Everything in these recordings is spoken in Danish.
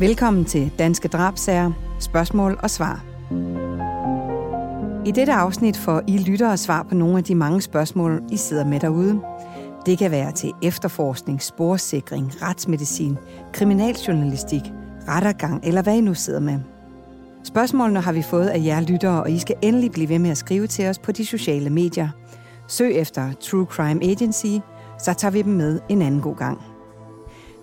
Velkommen til Danske Drabsager, spørgsmål og svar. I dette afsnit får I lyttere svar på nogle af de mange spørgsmål, I sidder med derude. Det kan være til efterforskning, sporsikring, retsmedicin, kriminaljournalistik, rettergang eller hvad I nu sidder med. Spørgsmålene har vi fået af jer lyttere, og I skal endelig blive ved med at skrive til os på de sociale medier. Søg efter True Crime Agency, så tager vi dem med en anden god gang.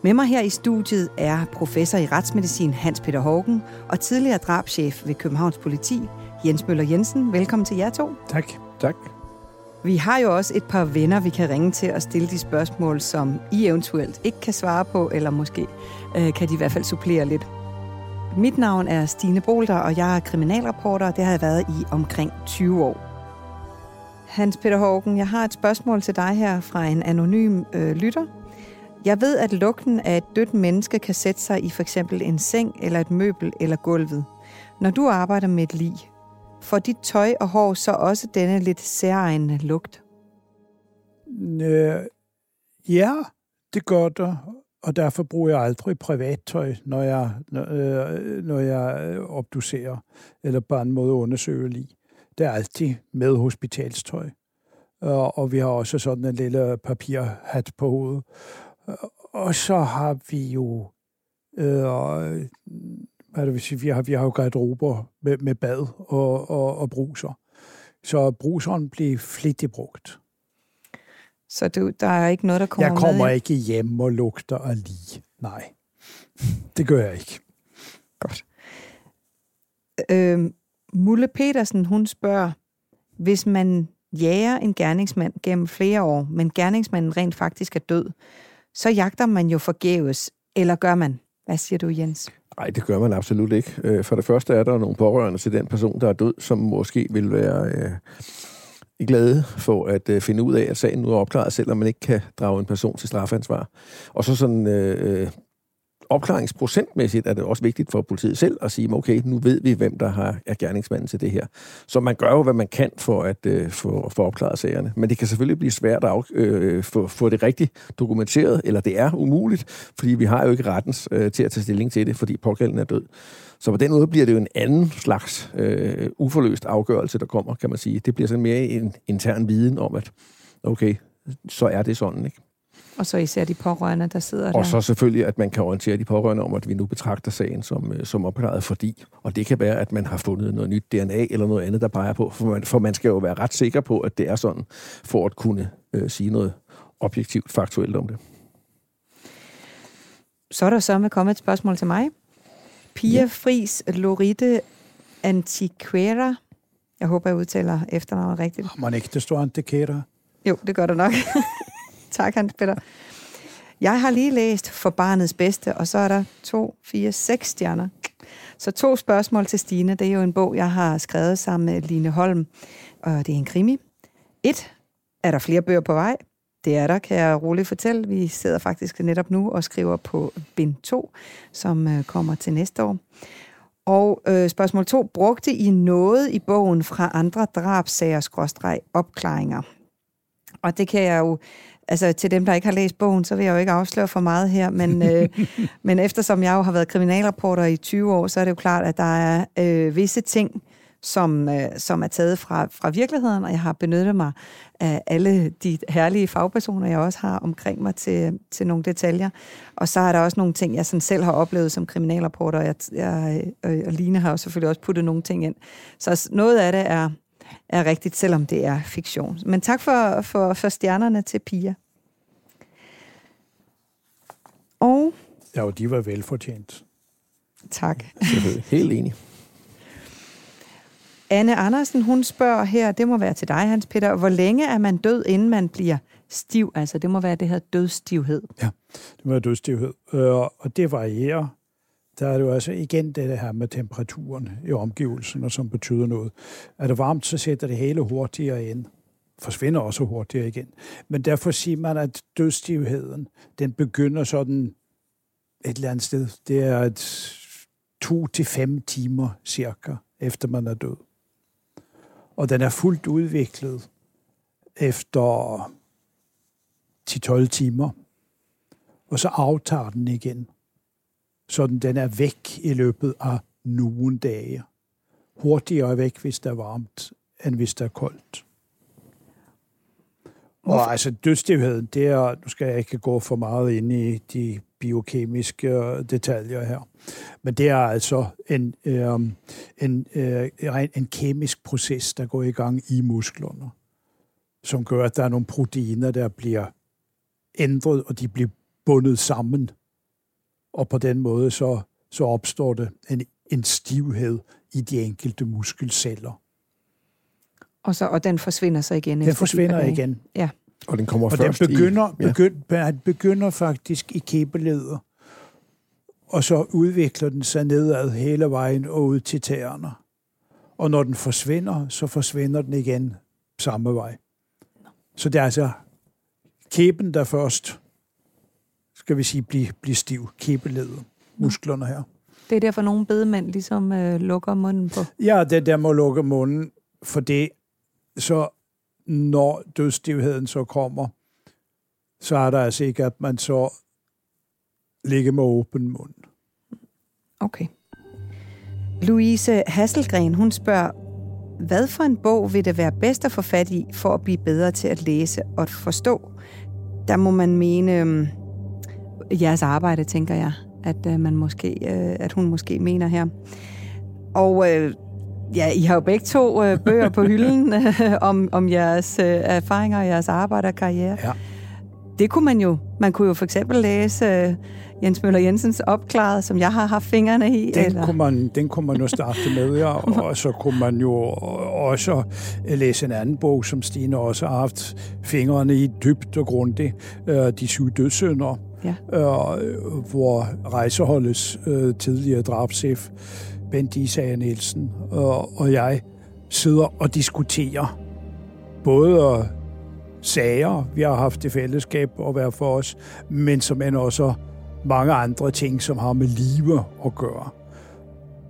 Med mig her i studiet er professor i retsmedicin Hans Peter Hågen og tidligere drabschef ved Københavns Politi, Jens Møller Jensen. Velkommen til jer to. Tak. Tak. Vi har jo også et par venner, vi kan ringe til og stille de spørgsmål, som I eventuelt ikke kan svare på, eller måske øh, kan de i hvert fald supplere lidt. Mit navn er Stine Bolter, og jeg er kriminalreporter, og det har jeg været i omkring 20 år. Hans Peter Hågen, jeg har et spørgsmål til dig her fra en anonym øh, lytter. Jeg ved, at lugten af et dødt menneske kan sætte sig i for eksempel en seng eller et møbel eller gulvet. Når du arbejder med et lig, får dit tøj og hår så også denne lidt særegne lugt? Øh, ja, det gør det, og derfor bruger jeg aldrig privattøj, når jeg, når, øh, når jeg øh, obducerer eller på en måde undersøger lig. Det er altid med hospitalstøj. Og, og vi har også sådan en lille papirhat på hovedet. Og så har vi jo øh, hvad det vil sige, vi har, vi har jo garderober med, med bad og, og, og bruser. Så bruseren bliver flittigt brugt. Så du, der er ikke noget, der kommer Jeg kommer med? ikke hjem og lugter af lige. Nej, det gør jeg ikke. Godt. Øh, Mulle Petersen, hun spørger, hvis man jager en gerningsmand gennem flere år, men gerningsmanden rent faktisk er død, så jagter man jo forgæves, eller gør man? Hvad siger du, Jens? Nej, det gør man absolut ikke. Øh, for det første er der nogle pårørende til den person, der er død, som måske vil være øh, glade for at øh, finde ud af, at sagen nu er opklaret, selvom man ikke kan drage en person til strafansvar. Og så sådan øh, øh opklaringsprocentmæssigt er det også vigtigt for politiet selv at sige, okay, nu ved vi, hvem der har, er gerningsmanden til det her. Så man gør jo, hvad man kan for at øh, få, få opklaret sagerne. Men det kan selvfølgelig blive svært at af, øh, få, få det rigtigt dokumenteret, eller det er umuligt, fordi vi har jo ikke rettens øh, til at tage stilling til det, fordi pågældende er død. Så på den måde bliver det jo en anden slags øh, uforløst afgørelse, der kommer, kan man sige. Det bliver sådan mere en intern viden om, at okay, så er det sådan, ikke? Og så især de pårørende, der sidder der. Og så selvfølgelig, at man kan orientere de pårørende om, at vi nu betragter sagen som, øh, som opklaret, fordi, og det kan være, at man har fundet noget nyt DNA eller noget andet, der peger på, for man, for man skal jo være ret sikker på, at det er sådan, for at kunne øh, sige noget objektivt, faktuelt om det. Så er der så med kommet et spørgsmål til mig. Pia Ja. Fris Lorite Antiquera. Jeg håber, jeg udtaler efternavnet rigtigt. Har man ikke det står antikerer? Jo, det gør du nok. tak, Hans Peter. Jeg har lige læst For barnets bedste, og så er der to, fire, seks stjerner. Så to spørgsmål til Stine. Det er jo en bog, jeg har skrevet sammen med Line Holm, og det er en krimi. Et, er der flere bøger på vej? Det er der, kan jeg roligt fortælle. Vi sidder faktisk netop nu og skriver på bind 2, som øh, kommer til næste år. Og øh, spørgsmål 2. Brugte I noget i bogen fra andre drabsager-opklaringer? Og det kan jeg jo, altså til dem, der ikke har læst bogen, så vil jeg jo ikke afsløre for meget her, men, øh, men eftersom jeg jo har været kriminalreporter i 20 år, så er det jo klart, at der er øh, visse ting, som, øh, som er taget fra, fra virkeligheden, og jeg har benyttet mig af alle de herlige fagpersoner, jeg også har omkring mig til, til nogle detaljer. Og så er der også nogle ting, jeg sådan selv har oplevet som kriminalreporter, og, jeg, jeg, øh, og Line har jo selvfølgelig også puttet nogle ting ind. Så noget af det er, er rigtigt, selvom det er fiktion. Men tak for, for, for stjernerne til Pia. Og Ja, og de var velfortjent. tak. Helt enig. Anne Andersen, hun spørger her, det må være til dig, Hans Peter, hvor længe er man død, inden man bliver stiv? Altså, det må være det her dødstivhed. Det var dødstivhed. Øh, og det varierer. Der er det jo altså igen det her med temperaturen i omgivelsen, og som betyder noget. Er det varmt, så sætter det hele hurtigere ind. Forsvinder også hurtigere igen. Men derfor siger man, at dødstivheden, den begynder sådan et eller andet sted. Det er et to til fem timer cirka, efter man er død. Og den er fuldt udviklet efter 10-12 timer. Og så aftager den igen så den er væk i løbet af nogle dage. Hurtigere væk, hvis det er varmt, end hvis det er koldt. Og altså dødstivheden, det er, nu skal jeg ikke gå for meget ind i de biokemiske detaljer her, men det er altså en, øh, en, øh, en kemisk proces, der går i gang i musklerne, som gør, at der er nogle proteiner, der bliver ændret, og de bliver bundet sammen. Og på den måde så, så opstår det en, en stivhed i de enkelte muskelceller. Og, så, og den forsvinder så igen? Den forsvinder igen. Ja. Og den kommer og først den begynder, i... Ja. begynd, begynder faktisk i kæbeleder, og så udvikler den sig nedad hele vejen og ud til tæerne. Og når den forsvinder, så forsvinder den igen samme vej. Så det er altså kæben, der først, skal vi sige, bliver, bliver stiv. Kæbeleder, musklerne her. Det er derfor, nogle bedemænd ligesom øh, lukker munden på. Ja, det der må lukke munden, for det så når dødsstivheden så kommer, så er der altså ikke, at man så ligger med åben mund. Okay. Louise Hasselgren, hun spørger, hvad for en bog vil det være bedst at få fat i, for at blive bedre til at læse og forstå? Der må man mene um, jeres arbejde, tænker jeg, at, uh, man måske, uh, at hun måske mener her. Og uh, ja, I har jo begge to bøger på hylden om, om jeres uh, erfaringer og jeres arbejde og karriere. Ja. Det kunne man jo. Man kunne jo for eksempel læse Jens Møller Jensens Opklaret, som jeg har haft fingrene i. Den, eller? Kunne, man, den kunne man jo starte med, ja. og så kunne man jo også læse en anden bog, som Stine også har haft fingrene i dybt og grundigt, De syv dødsønder, ja. Øh, hvor rejseholdets øh, tidligere drabschef, Bent Isager Nielsen øh, og jeg sidder og diskuterer både sager, vi har haft i fællesskab at være for os, men som end også mange andre ting, som har med live at gøre.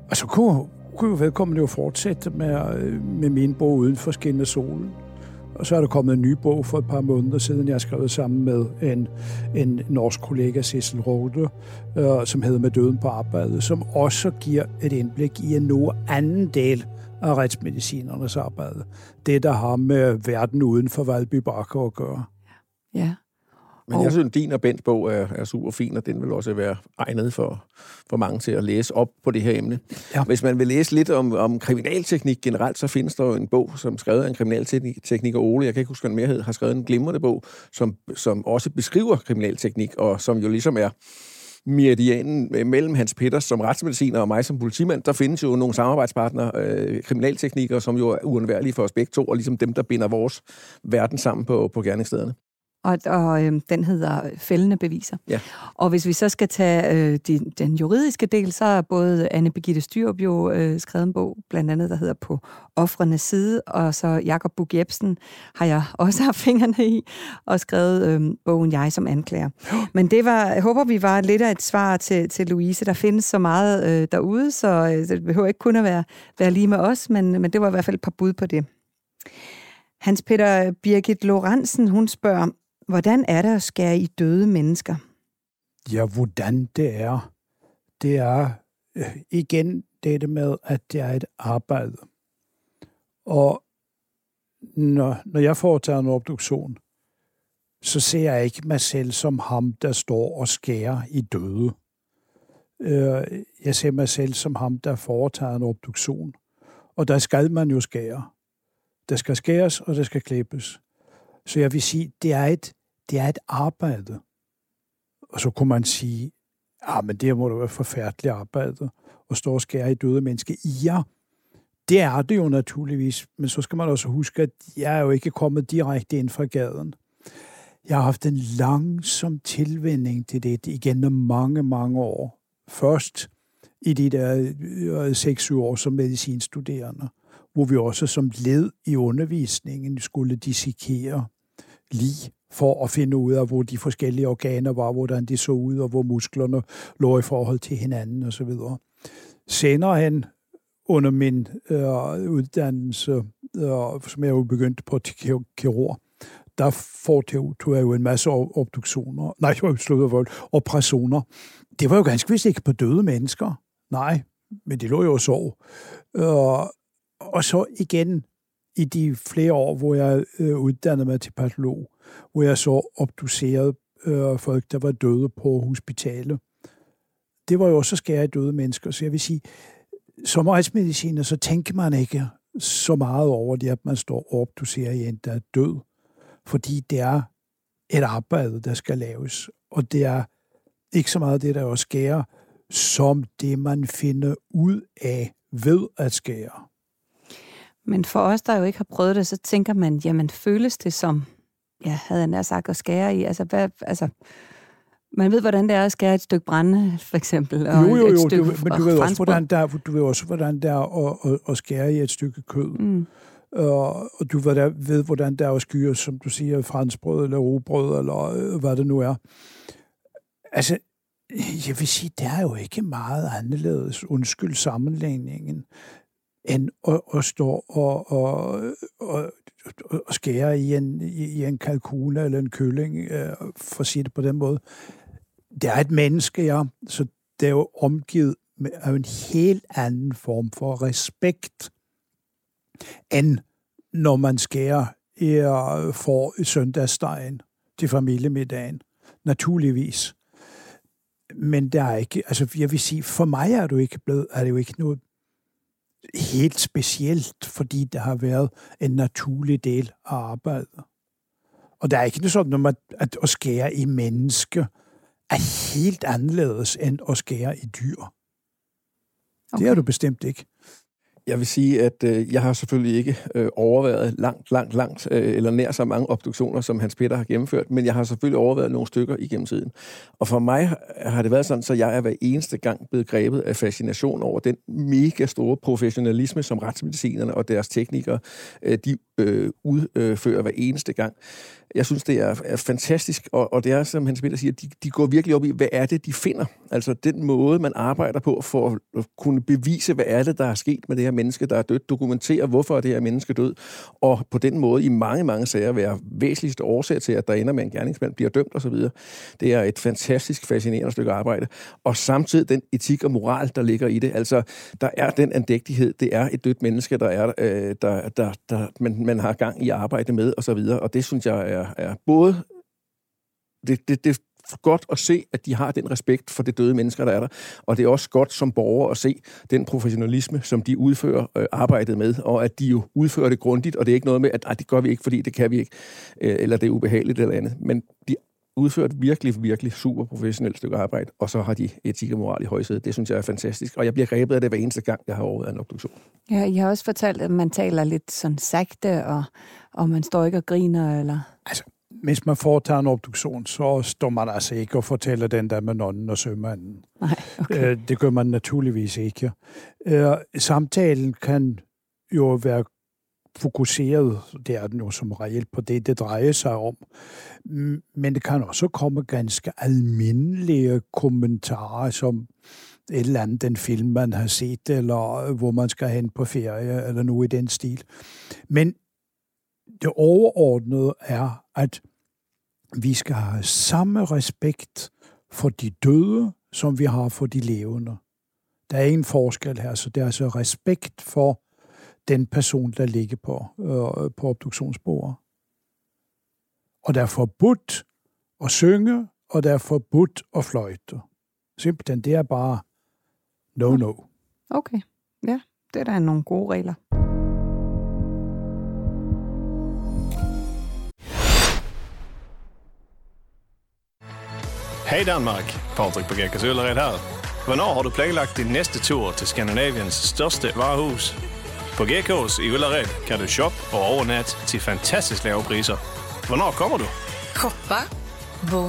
Og så kunne, kunne jo vedkommende jo fortsætte med, øh, med min bog Uden for skin solen. Og så er der kommet en ny bog for et par måneder siden, jeg har skrevet sammen med en, en norsk kollega, Cecil Rode, øh, som hedder Med døden på arbejdet, som også giver et indblik i en noget anden del af retsmedicinernes arbejde. Det, der har med verden uden for Valby Bakker at gøre. Ja. Men jeg synes, din og Bents bog er, er super fin, og den vil også være egnet for, for mange til at læse op på det her emne. Ja. Hvis man vil læse lidt om, om kriminalteknik generelt, så findes der jo en bog, som skrevet af en kriminaltekniker Ole, jeg kan ikke huske, hvad den mere har skrevet en glimrende bog, som, som også beskriver kriminalteknik, og som jo ligesom er meridianen mellem Hans Peters som retsmediciner og mig som politimand, der findes jo nogle samarbejdspartnere, øh, kriminalteknikere, som jo er uundværlige for os begge to, og ligesom dem, der binder vores verden sammen på, på gerningsstederne og, og øh, den hedder Fældende Beviser. Ja. Og hvis vi så skal tage øh, de, den juridiske del, så er både Anne Birgitte Styrup jo øh, skrevet en bog, blandt andet, der hedder På offrenes side, og så Jakob Bug Jebsen har jeg også haft fingrene i, og skrevet øh, bogen Jeg som anklager. Men det var, jeg håber, vi var lidt af et svar til, til Louise. Der findes så meget øh, derude, så øh, det behøver ikke kun at være, være lige med os, men, men det var i hvert fald et par bud på det. Hans Peter Birgit Lorentzen, hun spørger, Hvordan er det at skære i døde mennesker? Ja, hvordan det er. Det er øh, igen dette med, at det er et arbejde. Og når, når jeg foretager en obduktion, så ser jeg ikke mig selv som ham, der står og skærer i døde. Øh, jeg ser mig selv som ham, der foretager en obduktion. Og der skal man jo skære. Der skal skæres, og der skal klippes. Så jeg vil sige, det er et, det er et arbejde. Og så kunne man sige, ja, men det må da være forfærdeligt arbejde at stå og skære i døde mennesker. Ja, det er det jo naturligvis, men så skal man også huske, at jeg er jo ikke kommet direkte ind fra gaden. Jeg har haft en langsom tilvænding til det igennem mange, mange år. Først i de der øh, 6-7 år som medicinstuderende, hvor vi også som led i undervisningen skulle dissekere lige for at finde ud af, hvor de forskellige organer var, hvordan de så ud, og hvor musklerne lå i forhold til hinanden osv. Senere hen under min øh, uddannelse, øh, som jeg jo begyndte på til kirurg, der foretog jeg jo en masse obduktioner, nej, jeg slået vold, operationer, Det var jo ganske vist ikke på døde mennesker. Nej, men det lå jo og sov. Og, og så igen i de flere år, hvor jeg øh, uddannede mig til patolog, hvor jeg så obducerede øh, folk, der var døde på hospitalet. Det var jo også skære døde mennesker, så jeg vil sige, som retsmediciner, så tænker man ikke så meget over det, at man står og obducerer en, der er død. Fordi det er et arbejde, der skal laves. Og det er ikke så meget det, der også skærer, som det, man finder ud af ved at skære. Men for os, der jo ikke har prøvet det, så tænker man, jamen føles det som, ja, havde jeg nær sagt, at skære i? Altså, hvad, altså, man ved, hvordan det er at skære et stykke brænde, for eksempel. Og jo, jo, jo, et stykke, du, men du ved, også, hvordan der, du ved også, hvordan det er at, at, at skære i et stykke kød. Mm. Og, og du ved, ved, hvordan det er at skyre, som du siger, franskbrød eller robrød, eller øh, hvad det nu er. Altså, jeg vil sige, det er jo ikke meget anderledes, undskyld sammenlægningen, end at, at stå og, og, og, og skære i en, i en kalkun eller en kylling, øh, for at sige det på den måde. Det er et menneske, ja, så det er jo omgivet med en helt anden form for respekt, end når man skærer øh, for søndagsdejen til familiemiddagen. Naturligvis. Men der er ikke, altså jeg vil sige, for mig er, det, ikke blevet, er det jo ikke noget helt specielt, fordi det har været en naturlig del af arbejdet. Og der er ikke sådan, at, at at skære i menneske er helt anderledes end at skære i dyr. Okay. Det er du bestemt ikke. Jeg vil sige, at øh, jeg har selvfølgelig ikke øh, overvejet langt, langt, langt, øh, eller nær så mange obduktioner, som Hans Peter har gennemført, men jeg har selvfølgelig overvejet nogle stykker igennem tiden. Og for mig har det været sådan, så jeg er hver eneste gang blevet grebet af fascination over den mega store professionalisme, som retsmedicinerne og deres teknikere, øh, de øh, udfører hver eneste gang. Jeg synes, det er, er fantastisk, og, og det er, som Hans Peter siger, de, de går virkelig op i, hvad er det, de finder? Altså den måde, man arbejder på for at kunne bevise, hvad er det, der er sket med det her menneske, der er dødt, dokumentere, hvorfor er det her menneske død, og på den måde i mange, mange sager være væsentligste årsag til, at der ender med en gerningsmand, bliver dømt osv. Det er et fantastisk fascinerende stykke arbejde. Og samtidig den etik og moral, der ligger i det. Altså, der er den andægtighed, det er et dødt menneske, der er, øh, der, der, der man, man har gang i arbejde med osv., og, og det synes jeg er, er både det, det, det godt at se, at de har den respekt for det døde mennesker, der er der. Og det er også godt som borger at se den professionalisme, som de udfører øh, arbejdet med, og at de jo udfører det grundigt, og det er ikke noget med, at nej, det gør vi ikke, fordi det kan vi ikke, øh, eller det er ubehageligt eller andet. Men de udfører et virkelig, virkelig super professionelt stykke arbejde, og så har de etik og moral i højsædet. Det synes jeg er fantastisk, og jeg bliver grebet af det hver eneste gang, jeg har overvejet en obduktion. Ja, I har også fortalt, at man taler lidt sådan sagte, og, og man står ikke og griner, eller... Altså, hvis man foretager en obduktion, så står man altså ikke og fortæller den der med nonnen og sømanden. Nej, okay. Øh, det gør man naturligvis ikke. Øh, samtalen kan jo være fokuseret, det er den jo som regel på det, det drejer sig om. Men det kan også komme ganske almindelige kommentarer, som et eller andet, den film, man har set, eller hvor man skal hen på ferie, eller noget i den stil. Men det overordnede er, at vi skal have samme respekt for de døde, som vi har for de levende. Der er en forskel her, så det er altså respekt for den person, der ligger på, øh, på obduktionsbordet. Og der er forbudt at synge, og der er forbudt at fløjte. Simpelthen, det er bare no-no. Okay, ja, det er da nogle gode regler. Hej Danmark, Patrik på Gekkas Ullared her. Hvornår har du planlagt din næste tur til Skandinaviens største varehus? På GK's i Ullared kan du shoppe og overnatte til fantastisk lave priser. Hvornår kommer du? Shoppa, bo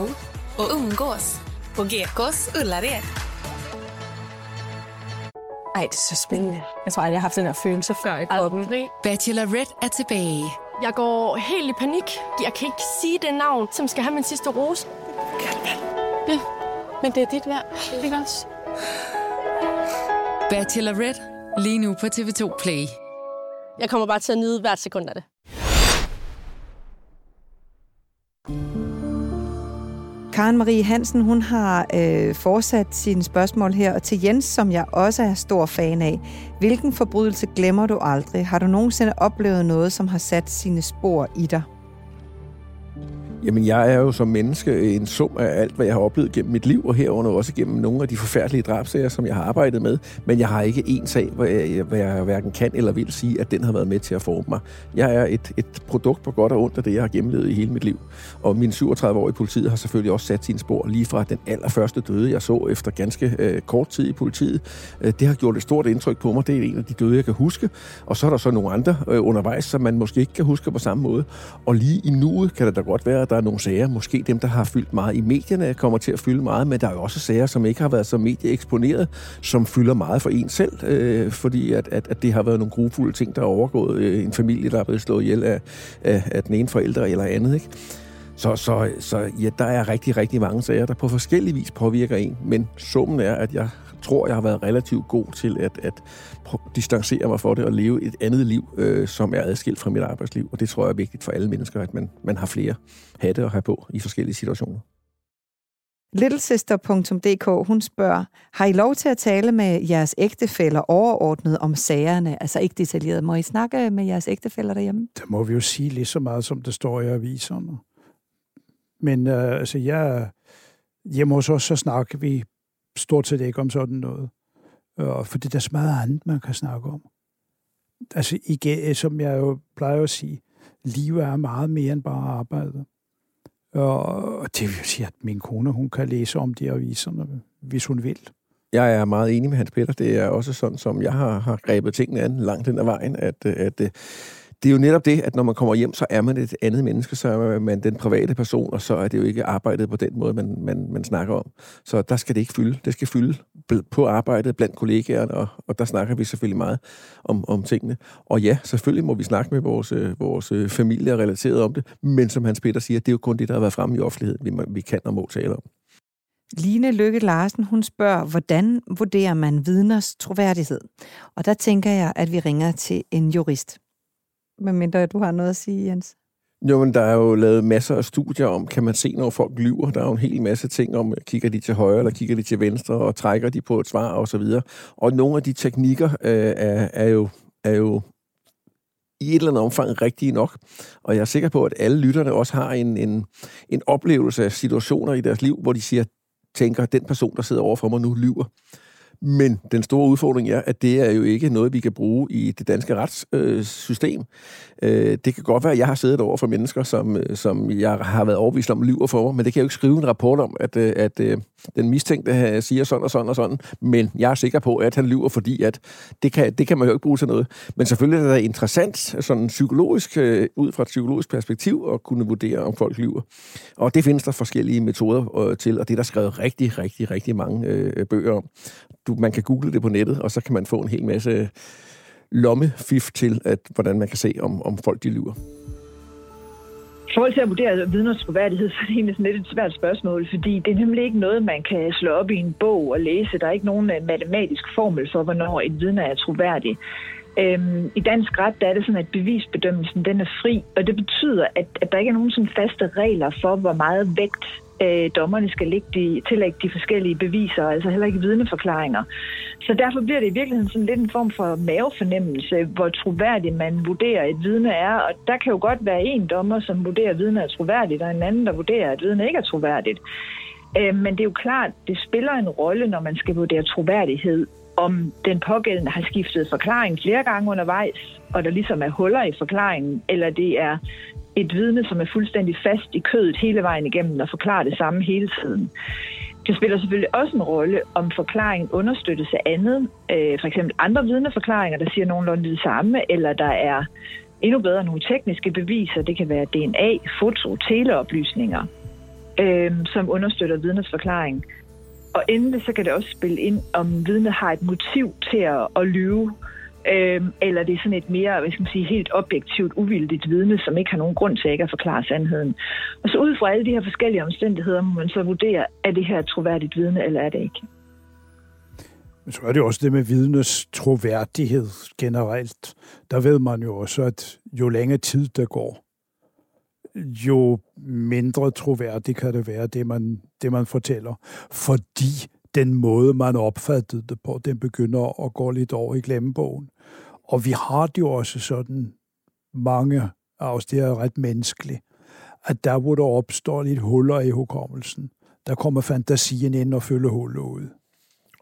och umgås på Gekås Ullared. Ej, det er så spændende. Jeg tror aldrig, jeg har haft den her følelse før i kroppen. Bachelorette er tilbage. Jeg går helt i panik. Jeg kan ikke sige det navn, som skal have min sidste rose. Ja, men det er dit værd. Ikke også? Bachelorette lige nu på TV2 Play. Jeg kommer bare til at nyde hvert sekund af det. Karen Marie Hansen, hun har øh, fortsat sine spørgsmål her, og til Jens, som jeg også er stor fan af. Hvilken forbrydelse glemmer du aldrig? Har du nogensinde oplevet noget, som har sat sine spor i dig? Jamen, jeg er jo som menneske en sum af alt, hvad jeg har oplevet gennem mit liv, og herunder også gennem nogle af de forfærdelige drabsager, som jeg har arbejdet med. Men jeg har ikke én sag, hvor jeg, hvor jeg hverken kan eller vil sige, at den har været med til at forme mig. Jeg er et, et produkt på godt og ondt af det, jeg har gennemlevet i hele mit liv. Og min 37 år i politiet har selvfølgelig også sat sine spor lige fra den allerførste døde, jeg så efter ganske øh, kort tid i politiet. Øh, det har gjort et stort indtryk på mig. Det er en af de døde, jeg kan huske. Og så er der så nogle andre øh, undervejs, som man måske ikke kan huske på samme måde. Og lige i nuet kan det da godt være, der er nogle sager, måske dem, der har fyldt meget i medierne, kommer til at fylde meget, men der er jo også sager, som ikke har været så medieeksponeret, som fylder meget for en selv, øh, fordi at, at, at det har været nogle grufulde ting, der er overgået øh, en familie, der er blevet slået ihjel af, af, af den ene forælder eller andet, ikke? Så, så, så ja, der er rigtig, rigtig mange sager, der på forskellige vis påvirker en, men summen er, at jeg tror, jeg har været relativt god til at, at distancere mig for det og leve et andet liv, øh, som er adskilt fra mit arbejdsliv. Og det tror jeg er vigtigt for alle mennesker, at man, man har flere hatte at have på i forskellige situationer. Littlesister.dk, hun spørger, har I lov til at tale med jeres ægtefæller overordnet om sagerne? Altså ikke detaljeret. Må I snakke med jeres ægtefæller derhjemme? Det må vi jo sige lige så meget, som det står i aviserne. Men øh, altså, jeg, hjemme hos os, så snakker vi stort set ikke om sådan noget. Og for det er så meget andet, man kan snakke om. Altså, igen, som jeg jo plejer at sige, livet er meget mere end bare arbejde. Og det vil sige, at min kone, hun kan læse om de aviserne, hvis hun vil. Jeg er meget enig med Hans Peter. Det er også sådan, som jeg har, har grebet tingene an langt den ad vejen, at, at det er jo netop det, at når man kommer hjem, så er man et andet menneske, så er man den private person, og så er det jo ikke arbejdet på den måde, man, man, man snakker om. Så der skal det ikke fylde. Det skal fylde på arbejdet blandt kollegaerne, og, og der snakker vi selvfølgelig meget om, om tingene. Og ja, selvfølgelig må vi snakke med vores, øh, vores øh, familie relateret om det, men som Hans Peter siger, det er jo kun det, der har været fremme i offentligheden, vi, vi kan og må tale om. Line Lykke Larsen, hun spørger, hvordan vurderer man vidners troværdighed? Og der tænker jeg, at vi ringer til en jurist medmindre du har noget at sige, Jens. Jo, men der er jo lavet masser af studier om, kan man se, når folk lyver. Der er jo en hel masse ting om, kigger de til højre eller kigger de til venstre, og trækker de på et svar og så videre. Og nogle af de teknikker øh, er, er, jo, er jo i et eller andet omfang rigtige nok. Og jeg er sikker på, at alle lytterne også har en, en, en oplevelse af situationer i deres liv, hvor de siger, tænker, den person, der sidder overfor mig nu, lyver. Men den store udfordring er, at det er jo ikke noget, vi kan bruge i det danske retssystem. Øh, det kan godt være, at jeg har siddet over for mennesker, som, som jeg har været overbevist om lyver for mig, men det kan jeg jo ikke skrive en rapport om, at, øh, at, at den mistænkte øh, siger sådan og sådan og sådan. Men jeg er sikker på, at han lyver, fordi at det, kan, det kan man jo ikke bruge til noget. Men selvfølgelig er det interessant, sådan psykologisk, øh, ud fra et psykologisk perspektiv, at kunne vurdere, om folk lyver. Og det findes der forskellige metoder til, og det er der skrevet rigtig, rigtig, rigtig mange øh, bøger om du, man kan google det på nettet, og så kan man få en hel masse lommefif til, at, hvordan man kan se, om, om folk de lyver. I forhold til at vurdere vidners troværdighed, så er det egentlig sådan lidt et svært spørgsmål, fordi det er nemlig ikke noget, man kan slå op i en bog og læse. Der er ikke nogen øh, matematisk formel for, hvornår et vidne er troværdig. Øhm, I dansk ret der er det sådan, at bevisbedømmelsen den er fri, og det betyder, at, at der ikke er nogen sådan faste regler for, hvor meget vægt øh, dommerne skal lægge de, tillægge de forskellige beviser, altså heller ikke vidneforklaringer. Så derfor bliver det i virkeligheden sådan lidt en form for mavefornemmelse, hvor troværdig man vurderer et vidne er. Og der kan jo godt være en dommer, som vurderer, at vidne er troværdigt, og en anden, der vurderer, at vidne ikke er troværdigt. Øh, men det er jo klart, det spiller en rolle, når man skal vurdere troværdighed, om den pågældende har skiftet forklaring flere gange undervejs, og der ligesom er huller i forklaringen, eller det er et vidne, som er fuldstændig fast i kødet hele vejen igennem og forklarer det samme hele tiden. Det spiller selvfølgelig også en rolle, om forklaringen understøttes af andet. Øh, for eksempel andre vidneforklaringer, der siger nogenlunde det samme, eller der er endnu bedre nogle tekniske beviser. Det kan være DNA, foto, teleoplysninger, øh, som understøtter vidnets forklaring. Og endelig så kan det også spille ind, om vidnet har et motiv til at, at lyve øh, eller det er sådan et mere, hvad skal man sige, helt objektivt, uvildigt vidne, som ikke har nogen grund til ikke at forklare sandheden. Og så ud fra alle de her forskellige omstændigheder, må man så vurdere, er det her troværdigt vidne, eller er det ikke? Men så er det også det med vidnes troværdighed generelt. Der ved man jo også, at jo længere tid der går, jo mindre troværdigt kan det være, det man, det man fortæller. Fordi den måde, man opfattede det på, den begynder at gå lidt over i glemmebogen. Og vi har det jo også sådan mange af os, det er ret menneskeligt, at der, hvor der opstår lidt huller i hukommelsen, der kommer fantasien ind og fylder hullet ud.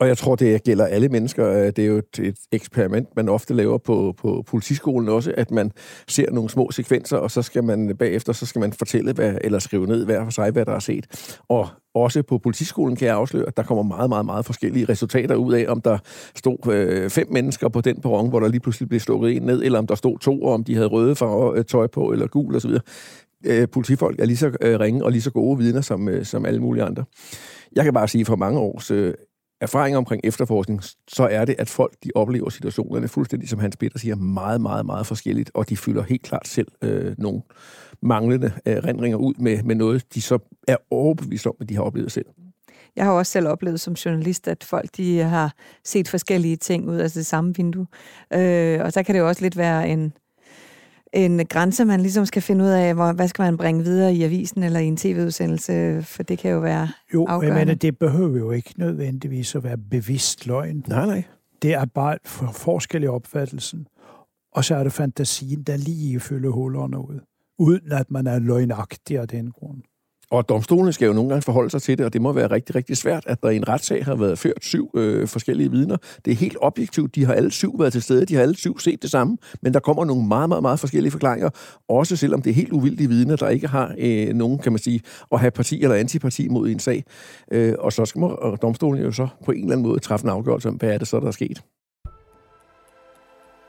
Og jeg tror, det gælder alle mennesker. Øh, det er jo et, et eksperiment, man ofte laver på, på politiskolen også, at man ser nogle små sekvenser, og så skal man bagefter så skal man fortælle, hvad, eller skrive ned hver for sig, hvad der er set. Og også på politiskolen kan jeg afsløre, at der kommer meget, meget, meget forskellige resultater ud af, om der stod øh, fem mennesker på den perron, hvor der lige pludselig blev slukket en ned, eller om der stod to, og om de havde røde farver øh, tøj på, eller gul osv. Øh, politifolk er lige så øh, ringe og lige så gode vidner som, øh, som alle mulige andre. Jeg kan bare sige, fra mange års øh, erfaringer omkring efterforskning, så er det, at folk de oplever situationerne fuldstændig, som Hans Peter siger, meget, meget, meget forskelligt, og de fylder helt klart selv øh, nogle manglende øh, rendringer ud med, med noget, de så er overbevist om, at de har oplevet selv. Jeg har også selv oplevet som journalist, at folk de har set forskellige ting ud af det samme vindue. Øh, og så kan det jo også lidt være en, en grænse, man ligesom skal finde ud af, hvor, hvad skal man bringe videre i avisen eller i en tv-udsendelse, for det kan jo være Jo, afgørende. men det behøver jo ikke nødvendigvis at være bevidst løgn. Nej, nej. Det er bare for forskel i opfattelsen. Og så er det fantasien, der lige fylder hullerne ud, uden at man er løgnagtig af den grund. Og domstolen skal jo nogle gange forholde sig til det, og det må være rigtig, rigtig svært, at der i en retssag har været ført syv øh, forskellige vidner. Det er helt objektivt. De har alle syv været til stede, de har alle syv set det samme, men der kommer nogle meget, meget, meget forskellige forklaringer, også selvom det er helt uvildige vidner, der ikke har øh, nogen, kan man sige, at have parti eller antiparti mod en sag. Øh, og så skal man, og domstolen jo så på en eller anden måde træffe en afgørelse om, hvad er det så, der er sket.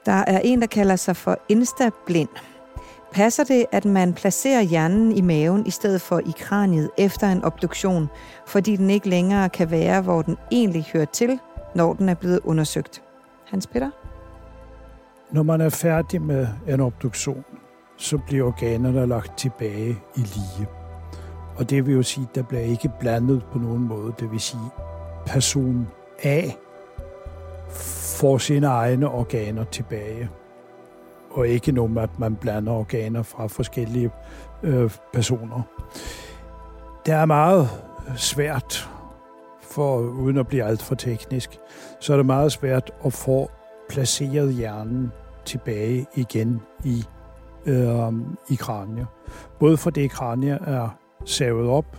Der er en, der kalder sig for instablind. Passer det, at man placerer hjernen i maven i stedet for i kraniet efter en obduktion, fordi den ikke længere kan være, hvor den egentlig hører til, når den er blevet undersøgt? Hans Peter? Når man er færdig med en obduktion, så bliver organerne lagt tilbage i lige. Og det vil jo sige, at der bliver ikke blandet på nogen måde. Det vil sige, person A får sine egne organer tilbage. Og ikke nogen, at man blander organer fra forskellige øh, personer. Det er meget svært, for uden at blive alt for teknisk, så er det meget svært at få placeret hjernen tilbage igen i, øh, i kranier. Både fordi kranier er savet op,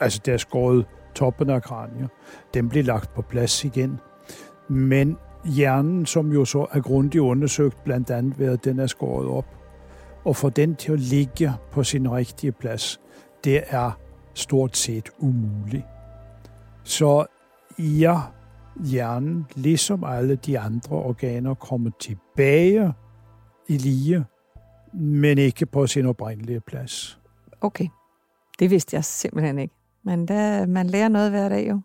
altså der er skåret toppen af kranier, den bliver lagt på plads igen, men hjernen, som jo så er grundigt undersøgt, blandt andet ved at den er skåret op, og få den til at ligge på sin rigtige plads, det er stort set umuligt. Så ja, hjernen, ligesom alle de andre organer, kommer tilbage i lige, men ikke på sin oprindelige plads. Okay. Det vidste jeg simpelthen ikke. Men der, man lærer noget hver dag jo.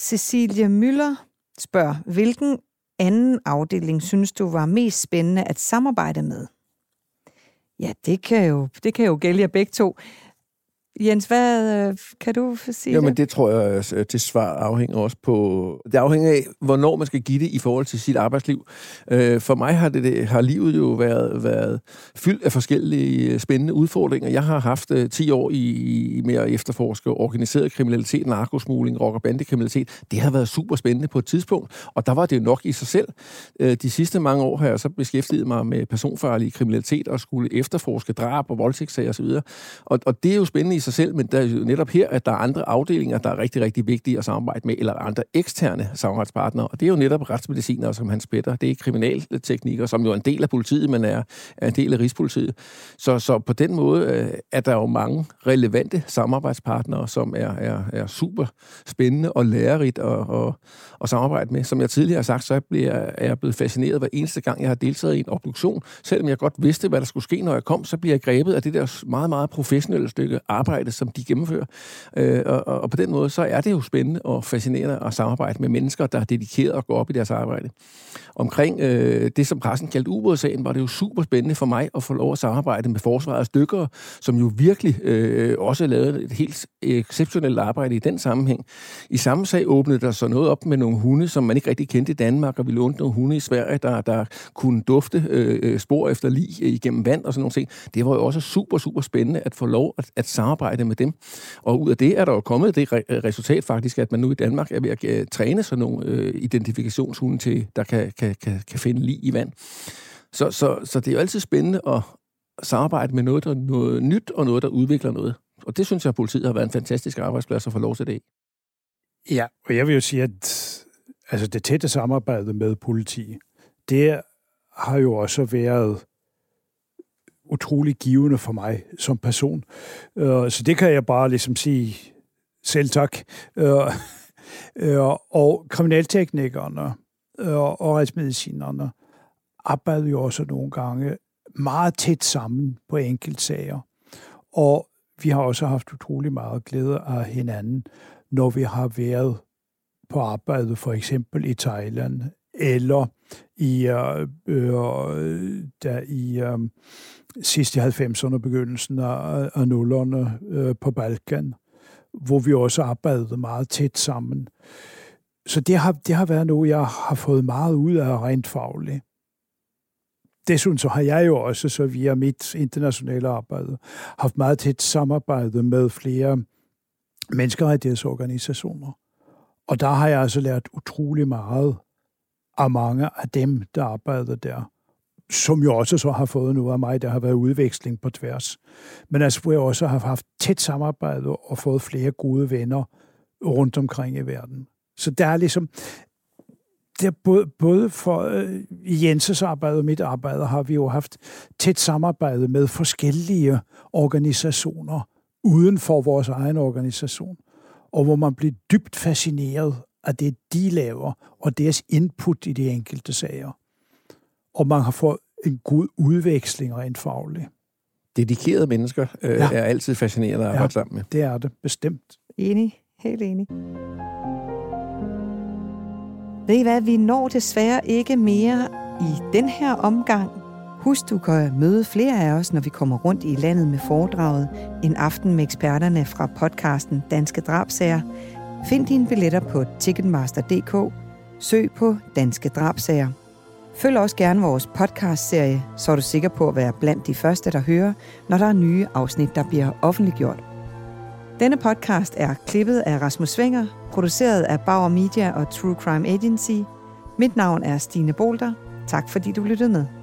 Cecilia Møller spørger, hvilken anden afdeling synes du var mest spændende at samarbejde med? Ja, det kan jo, det kan jo gælde jer begge to. Jens, hvad øh, kan du sige? Jamen, det tror jeg, det svar afhænger også på... Det afhænger af, hvornår man skal give det i forhold til sit arbejdsliv. Øh, For mig har, det, det, har livet jo været, været fyldt af forskellige spændende udfordringer. Jeg har haft øh, 10 år i, i med at efterforske organiseret kriminalitet, narkosmugling, rock- og bandekriminalitet. Det har været super spændende på et tidspunkt, og der var det jo nok i sig selv. Øh, De sidste mange år har jeg så beskæftiget mig med personfarlig kriminalitet og skulle efterforske drab og voldtægtssager osv. Og, og det er jo spændende sig selv, men der er jo netop her, at der er andre afdelinger, der er rigtig, rigtig vigtige at samarbejde med, eller andre eksterne samarbejdspartnere. Og det er jo netop retsmedicinere, som han spætter. Det er kriminalteknikker, som jo er en del af politiet, men er, er en del af Rigspolitiet. Så, så på den måde øh, er der jo mange relevante samarbejdspartnere, som er, er, er super spændende og lærerigt at, at, at samarbejde med. Som jeg tidligere har sagt, så bliver, er jeg blevet fascineret hver eneste gang, jeg har deltaget i en obduktion. Selvom jeg godt vidste, hvad der skulle ske, når jeg kom, så bliver jeg grebet af det der meget, meget professionelle stykke arbejde, arbejde, som de gennemfører. Øh, og, og på den måde, så er det jo spændende og fascinerende at samarbejde med mennesker, der er dedikeret og går op i deres arbejde. Omkring øh, det, som pressen kaldte ubådssagen, var det jo super spændende for mig at få lov at samarbejde med forsvarets dykkere, som jo virkelig øh, også lavede et helt exceptionelt arbejde i den sammenhæng. I samme sag åbnede der så noget op med nogle hunde, som man ikke rigtig kendte i Danmark, og vi lånte nogle hunde i Sverige, der, der kunne dufte øh, øh spor efter lig igennem vand og sådan nogle ting. Det var jo også super, super spændende at få lov at, at samarbejde med dem. Og ud af det er der jo kommet det re- resultat faktisk, at man nu i Danmark er ved at uh, træne sådan nogle øh, identifikationshunde til, der kan, kan, kan, kan finde lige i vand. Så, så, så det er jo altid spændende at samarbejde med noget, der noget nyt og noget, der udvikler noget. Og det synes jeg, at politiet har været en fantastisk arbejdsplads at få lov til det. Ja, og jeg vil jo sige, at altså det tætte samarbejde med politi, det har jo også været utrolig givende for mig som person. Øh, så det kan jeg bare ligesom sige selv tak. Øh, uh, og kriminalteknikerne uh, og retsmedicinerne arbejder jo også nogle gange meget tæt sammen på enkeltsager. Og vi har også haft utrolig meget glæde af hinanden, når vi har været på arbejde, for eksempel i Thailand, eller i, øh, øh, der i øh, sidst i 90'erne, begyndelsen af, af nullerne øh, på Balkan, hvor vi også arbejdede meget tæt sammen. Så det har, det har været noget, jeg har fået meget ud af rent fagligt. Desuden så har jeg jo også, så via mit internationale arbejde, haft meget tæt samarbejde med flere menneskerettighedsorganisationer. Og der har jeg altså lært utrolig meget af mange af dem, der arbejder der som jo også så har fået noget af mig, der har været udveksling på tværs. Men altså, hvor jeg også har haft tæt samarbejde og fået flere gode venner rundt omkring i verden. Så der er ligesom, der både, både for øh, Jenses arbejde og mit arbejde har vi jo haft tæt samarbejde med forskellige organisationer uden for vores egen organisation, og hvor man bliver dybt fascineret af det, de laver, og deres input i de enkelte sager. Og man har fået en god udveksling og en faglig. Dedikerede mennesker øh, ja. er altid fascinerende at arbejde ja, sammen med. det er det, bestemt. Enig, helt enig. Ved I hvad, vi når desværre ikke mere i den her omgang. Husk, du kan møde flere af os, når vi kommer rundt i landet med foredraget En aften med eksperterne fra podcasten Danske Drabsager. Find dine billetter på ticketmaster.dk. Søg på Danske Drabsager. Følg også gerne vores podcast-serie, så er du sikker på at være blandt de første, der hører, når der er nye afsnit, der bliver offentliggjort. Denne podcast er klippet af Rasmus Svinger, produceret af Bauer Media og True Crime Agency. Mit navn er Stine Bolter. Tak fordi du lyttede med.